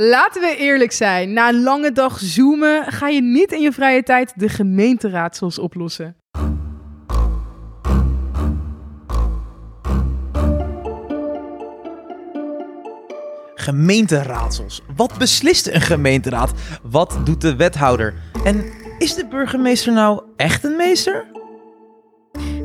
Laten we eerlijk zijn. Na een lange dag zoomen ga je niet in je vrije tijd de gemeenteraadsels oplossen. Gemeenteraadsels. Wat beslist een gemeenteraad? Wat doet de wethouder? En is de burgemeester nou echt een meester?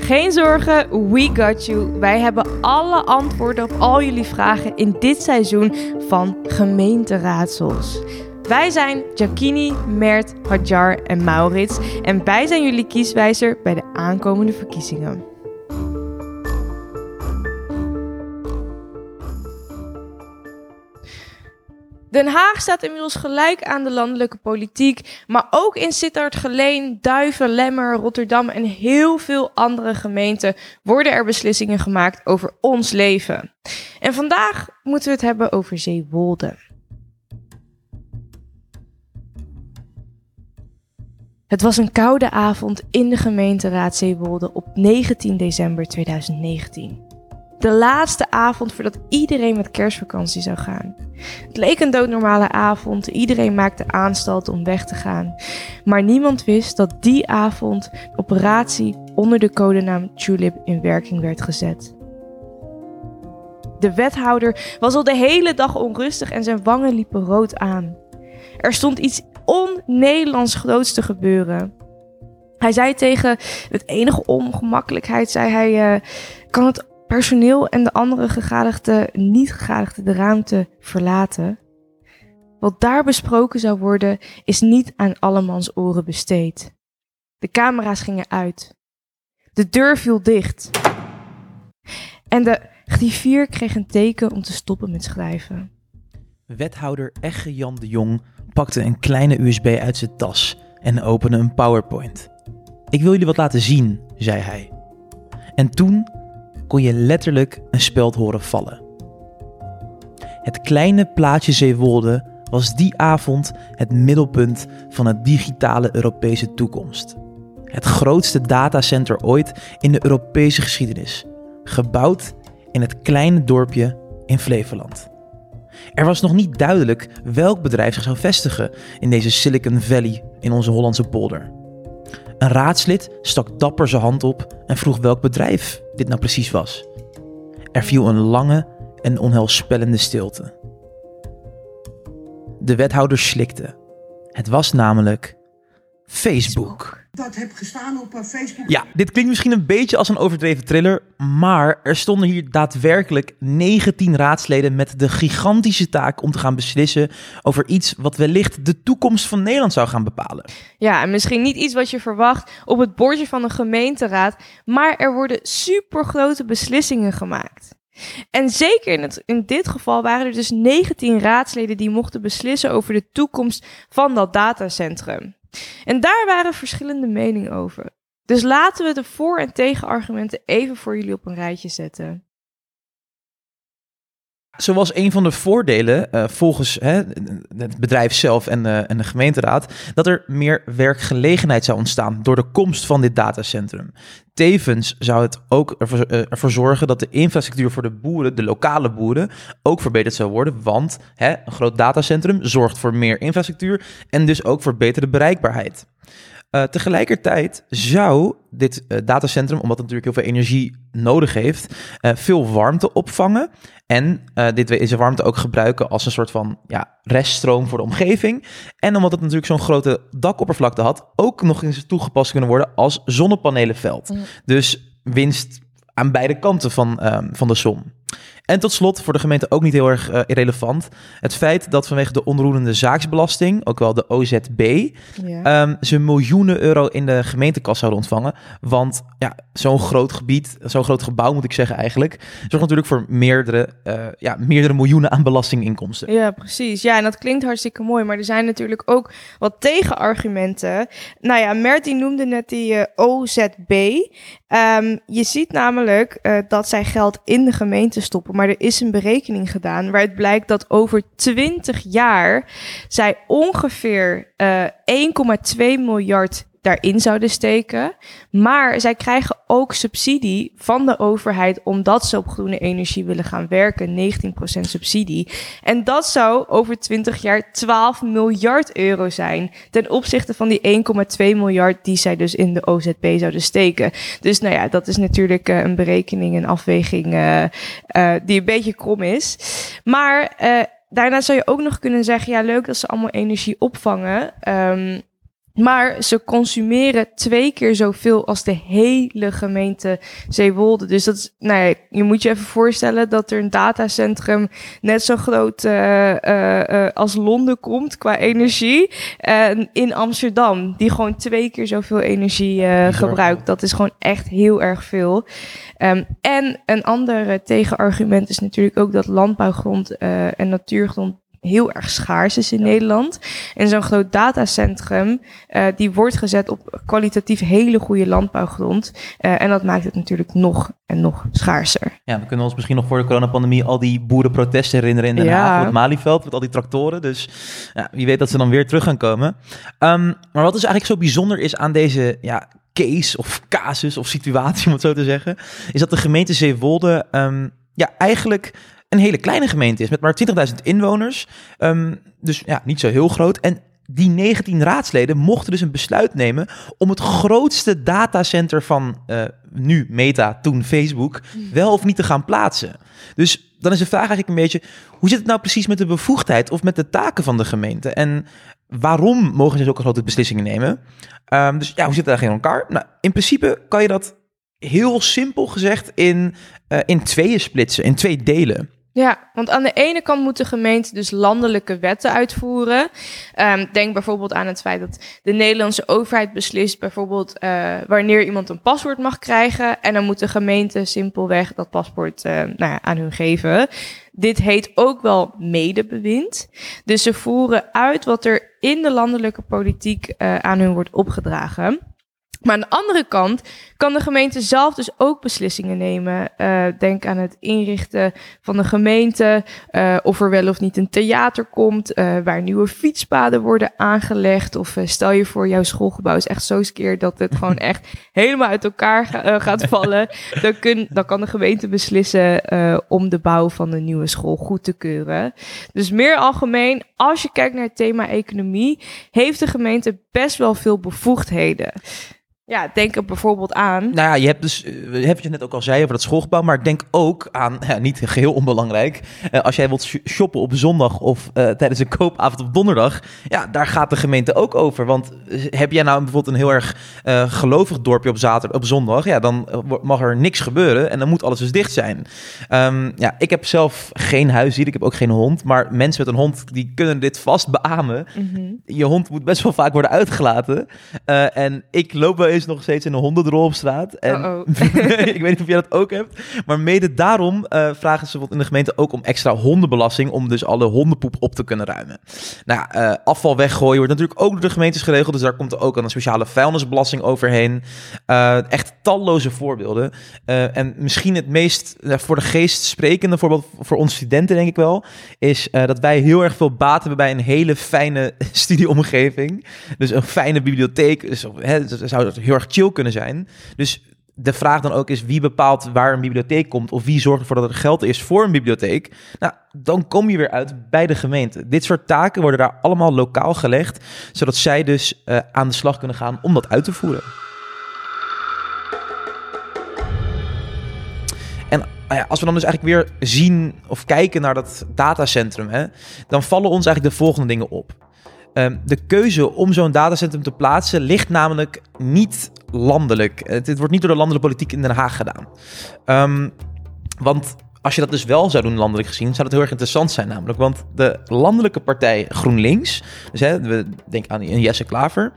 Geen zorgen, we got you. Wij hebben alle antwoorden op al jullie vragen in dit seizoen van gemeenteraadsels. Wij zijn Jacquini, Mert, Hadjar en Maurits en wij zijn jullie kieswijzer bij de aankomende verkiezingen. Den Haag staat inmiddels gelijk aan de landelijke politiek, maar ook in Sittard, Geleen, Duiven, Lemmer, Rotterdam en heel veel andere gemeenten worden er beslissingen gemaakt over ons leven. En vandaag moeten we het hebben over Zeewolde. Het was een koude avond in de gemeenteraad Zeewolde op 19 december 2019 de laatste avond voordat iedereen met kerstvakantie zou gaan. Het leek een doodnormale avond, iedereen maakte aanstalt om weg te gaan. Maar niemand wist dat die avond een operatie onder de codenaam Tulip in werking werd gezet. De wethouder was al de hele dag onrustig en zijn wangen liepen rood aan. Er stond iets on-Nederlands groots te gebeuren. Hij zei tegen het enige ongemakkelijkheid, zei hij, uh, kan het personeel en de andere gegadigden, niet gegadigden de ruimte verlaten. Wat daar besproken zou worden, is niet aan allemans oren besteed. De camera's gingen uit. De deur viel dicht. En de griffier kreeg een teken om te stoppen met schrijven. Wethouder Egge Jan de Jong pakte een kleine USB uit zijn tas en opende een PowerPoint. Ik wil jullie wat laten zien, zei hij. En toen kon je letterlijk een speld horen vallen. Het kleine plaatje Zeewolde was die avond het middelpunt van het digitale Europese toekomst. Het grootste datacenter ooit in de Europese geschiedenis, gebouwd in het kleine dorpje in Flevoland. Er was nog niet duidelijk welk bedrijf zich zou vestigen in deze Silicon Valley in onze Hollandse polder. Een raadslid stak dapper zijn hand op en vroeg welk bedrijf dit nou precies was. Er viel een lange en onheilspellende stilte. De wethouder slikte. Het was namelijk Facebook. Dat heb gestaan op uh, Facebook. Ja, dit klinkt misschien een beetje als een overdreven thriller, maar er stonden hier daadwerkelijk 19 raadsleden met de gigantische taak om te gaan beslissen over iets wat wellicht de toekomst van Nederland zou gaan bepalen. Ja, en misschien niet iets wat je verwacht op het bordje van een gemeenteraad, maar er worden supergrote beslissingen gemaakt. En zeker in, het, in dit geval waren er dus 19 raadsleden die mochten beslissen over de toekomst van dat datacentrum. En daar waren verschillende meningen over. Dus laten we de voor- en tegenargumenten even voor jullie op een rijtje zetten. Zo was een van de voordelen, uh, volgens hè, het bedrijf zelf en, uh, en de gemeenteraad, dat er meer werkgelegenheid zou ontstaan door de komst van dit datacentrum. Tevens zou het ook ervoor, uh, ervoor zorgen dat de infrastructuur voor de boeren, de lokale boeren, ook verbeterd zou worden. Want hè, een groot datacentrum zorgt voor meer infrastructuur en dus ook voor betere bereikbaarheid. Uh, tegelijkertijd zou dit uh, datacentrum, omdat het natuurlijk heel veel energie nodig heeft, uh, veel warmte opvangen. En dit, deze warmte ook gebruiken als een soort van ja, reststroom voor de omgeving. En omdat het natuurlijk zo'n grote dakoppervlakte had, ook nog eens toegepast kunnen worden als zonnepanelenveld. Mm. Dus winst aan beide kanten van, um, van de zon. En tot slot, voor de gemeente ook niet heel erg uh, irrelevant, het feit dat vanwege de onroerende zaaksbelasting, ook wel de OZB, ja. um, ze miljoenen euro in de gemeentekas zouden ontvangen. Want ja, zo'n groot gebied, zo'n groot gebouw moet ik zeggen eigenlijk, zorgt natuurlijk voor meerdere, uh, ja, meerdere miljoenen aan belastinginkomsten. Ja, precies. Ja, en dat klinkt hartstikke mooi, maar er zijn natuurlijk ook wat tegenargumenten. Nou ja, Mert die noemde net die uh, OZB. Um, je ziet namelijk dat zij geld in de gemeente stoppen, maar er is een berekening gedaan waaruit blijkt dat over 20 jaar zij ongeveer uh, 1,2 miljard daarin zouden steken. Maar zij krijgen ook subsidie van de overheid omdat ze op groene energie willen gaan werken. 19% subsidie. En dat zou over 20 jaar 12 miljard euro zijn. Ten opzichte van die 1,2 miljard die zij dus in de OZB zouden steken. Dus nou ja, dat is natuurlijk uh, een berekening en afweging uh, uh, die een beetje krom is. Maar daarna zou je ook nog kunnen zeggen: ja, leuk dat ze allemaal energie opvangen. Um, maar ze consumeren twee keer zoveel als de hele gemeente Zeewolde. Dus dat is, nou ja, je moet je even voorstellen dat er een datacentrum net zo groot uh, uh, als Londen komt qua energie. in Amsterdam, die gewoon twee keer zoveel energie gebruikt. Dat is gewoon echt heel erg veel. Um, en een ander tegenargument is natuurlijk ook dat landbouwgrond en natuurgrond heel erg schaars is in Nederland. En zo'n groot datacentrum, uh, die wordt gezet op kwalitatief hele goede landbouwgrond. Uh, en dat maakt het natuurlijk nog en nog schaarser. Ja, we kunnen ons misschien nog voor de coronapandemie al die boerenprotesten herinneren in Den Haag, op het Malieveld, met al die tractoren. Dus ja, wie weet dat ze dan weer terug gaan komen. Um, maar wat is eigenlijk zo bijzonder is aan deze ja, case of casus of situatie, om het zo te zeggen, is dat de gemeente Zeewolde um, ja, eigenlijk een hele kleine gemeente is met maar 20.000 inwoners. Um, dus ja, niet zo heel groot. En die 19 raadsleden mochten dus een besluit nemen om het grootste datacenter van uh, nu Meta, toen Facebook, wel of niet te gaan plaatsen. Dus dan is de vraag eigenlijk een beetje, hoe zit het nou precies met de bevoegdheid of met de taken van de gemeente? En waarom mogen ze zulke grote beslissingen nemen? Um, dus ja, hoe zit het eigenlijk in elkaar? Nou, in principe kan je dat heel simpel gezegd in, uh, in tweeën splitsen, in twee delen. Ja, want aan de ene kant moet de gemeente dus landelijke wetten uitvoeren. Um, denk bijvoorbeeld aan het feit dat de Nederlandse overheid beslist bijvoorbeeld uh, wanneer iemand een paswoord mag krijgen. En dan moet de gemeente simpelweg dat paspoort uh, nou ja, aan hun geven. Dit heet ook wel medebewind. Dus ze voeren uit wat er in de landelijke politiek uh, aan hun wordt opgedragen. Maar aan de andere kant kan de gemeente zelf dus ook beslissingen nemen. Uh, denk aan het inrichten van de gemeente, uh, of er wel of niet een theater komt, uh, waar nieuwe fietspaden worden aangelegd. Of stel je voor, jouw schoolgebouw is echt zo skeer dat het gewoon echt helemaal uit elkaar ga, gaat vallen. Dan, kun, dan kan de gemeente beslissen om de bouw van de nieuwe school goed te keuren. Dus meer algemeen, als je kijkt naar het thema economie, heeft de gemeente best wel veel bevoegdheden. Ja, denk er bijvoorbeeld aan. Nou ja, je hebt dus, uh, heb je net ook al zei over dat schoolgebouw, maar denk ook aan, ja, niet geheel onbelangrijk, uh, als jij wilt shoppen op zondag of uh, tijdens een koopavond op donderdag, ja, daar gaat de gemeente ook over. Want heb jij nou bijvoorbeeld een heel erg gelovig dorpje op zaterdag, op zondag, ja, dan mag er niks gebeuren en dan moet alles dus dicht zijn. Um, ja, ik heb zelf geen huisdier, ik heb ook geen hond, maar mensen met een hond, die kunnen dit vast beamen. Mm -hmm. Je hond moet best wel vaak worden uitgelaten en ik loop wel is nog steeds in een hondendrol op straat. En ik weet niet of jij dat ook hebt. Maar mede daarom uh, vragen ze in de gemeente ook om extra hondenbelasting. Om dus alle hondenpoep op te kunnen ruimen. Nou, uh, afval weggooien wordt natuurlijk ook door de gemeentes geregeld. Dus daar komt er ook een speciale vuilnisbelasting overheen. Uh, echt talloze voorbeelden. en misschien het meest voor de geest sprekende voorbeeld voor onze studenten, denk ik wel. Is dat wij heel erg veel baat hebben bij een hele fijne studieomgeving. Dus een fijne bibliotheek. Dus, hè, zou dat heel erg chill kunnen zijn. Dus de vraag dan ook is wie bepaalt waar een bibliotheek komt of wie zorgt ervoor dat er geld is voor een bibliotheek. Nou, dan kom je weer uit bij de gemeente. Dit soort taken worden daar allemaal lokaal gelegd, zodat zij dus uh, aan de slag kunnen gaan om dat uit te voeren. En nou als we dan dus eigenlijk weer zien of kijken naar dat datacentrum, hè, dan vallen ons eigenlijk de volgende dingen op. Um, de keuze om zo'n datacentrum te plaatsen ligt namelijk niet landelijk. Het, het, wordt niet door de landelijke politiek in Den Haag gedaan. Um, want als je dat dus wel zou doen landelijk gezien, zou dat heel erg interessant zijn namelijk. Want de landelijke partij GroenLinks, dus hè, we denken aan Jesse Klaver,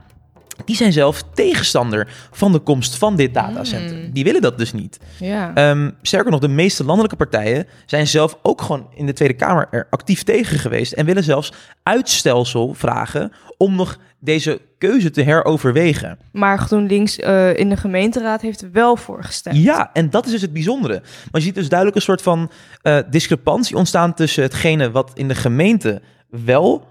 die zijn zelf tegenstander van de komst van dit datacentrum. Mm. Die willen dat dus niet. Ja. Um, sterker nog, de meeste landelijke partijen zijn zelf ook gewoon in de Tweede Kamer er actief tegen geweest. En willen zelfs uitstelsel vragen om nog deze keuze te heroverwegen. Maar GroenLinks uh, in de gemeenteraad heeft wel voor gestemd. Ja, en dat is dus het bijzondere. Maar je ziet dus duidelijk een soort van uh, discrepantie ontstaan tussen hetgene wat in de gemeente wel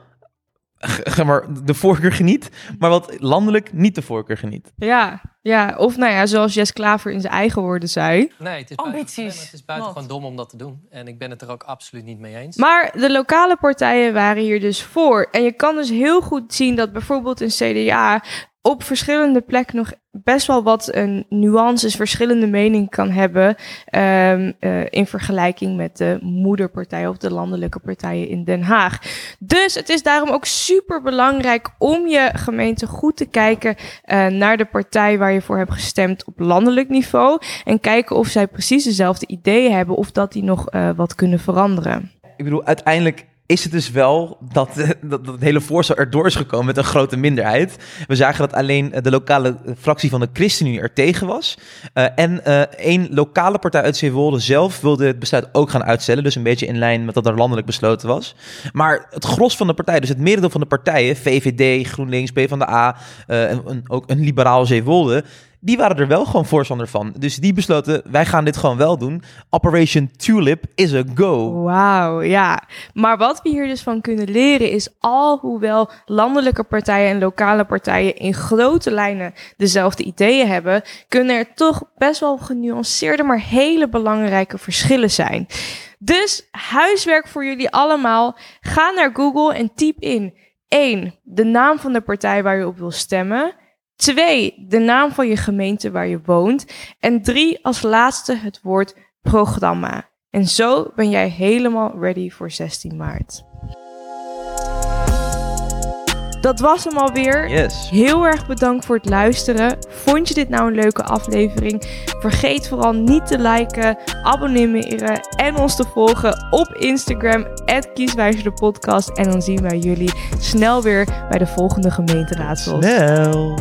maar, de voorkeur geniet, maar wat landelijk niet de voorkeur geniet. Ja, ja, of nou ja, zoals Jess Klaver in zijn eigen woorden zei. Nee, het is Ambities. buitengewoon- Het is buitengewoon dom om dat te doen. En ik ben het er ook absoluut niet mee eens. Maar de lokale partijen waren hier dus voor. En je kan dus heel goed zien dat bijvoorbeeld een CDA op verschillende plekken nog best wel wat een nuances, verschillende mening kan hebben. ehm, eh, in vergelijking met de moederpartij of de landelijke partijen in Den Haag. Dus het is daarom ook super belangrijk om je gemeente goed te kijken eh, naar de partij waar je voor hebt gestemd op landelijk niveau. En kijken of zij precies dezelfde ideeën hebben of dat die nog eh, wat kunnen veranderen. Ik bedoel, uiteindelijk is het dus wel dat, dat, het hele voorstel erdoor is gekomen met een grote minderheid. We zagen dat alleen eh, de lokale eh, fractie van de ChristenUnie er tegen was. Eh, en eh één lokale partij uit Zeewolde zelf wilde het besluit ook gaan uitstellen. Dus een beetje in lijn met wat er landelijk besloten was. Maar het gros van de partijen, dus het merendeel van de partijen, VVD, GroenLinks, PvdA, eh en een, ook een liberaal Zeewolde, die waren er wel gewoon voorstander van. Dus die besloten, wij gaan dit gewoon wel doen. Operation Tulip is a go. Wauw, ja. Maar wat we hier dus van kunnen leren is, alhoewel landelijke partijen en lokale partijen in grote lijnen dezelfde ideeën hebben, kunnen er toch best wel genuanceerde, maar hele belangrijke verschillen zijn. Dus huiswerk voor jullie allemaal. Ga naar Google en typ in 1. De naam van de partij waar je op wil stemmen. 2. De naam van je gemeente waar je woont. En 3. Als laatste het woord programma. En zo ben jij helemaal ready voor 16 maart. Dat was hem alweer. Yes. Heel erg bedankt voor het luisteren. Vond je dit nou een leuke aflevering? Vergeet vooral niet te liken, abonneren en ons te volgen op Instagram, @kieswijzerdepodcast. En dan zien wij jullie snel weer bij de volgende gemeenteraadsels. Snel.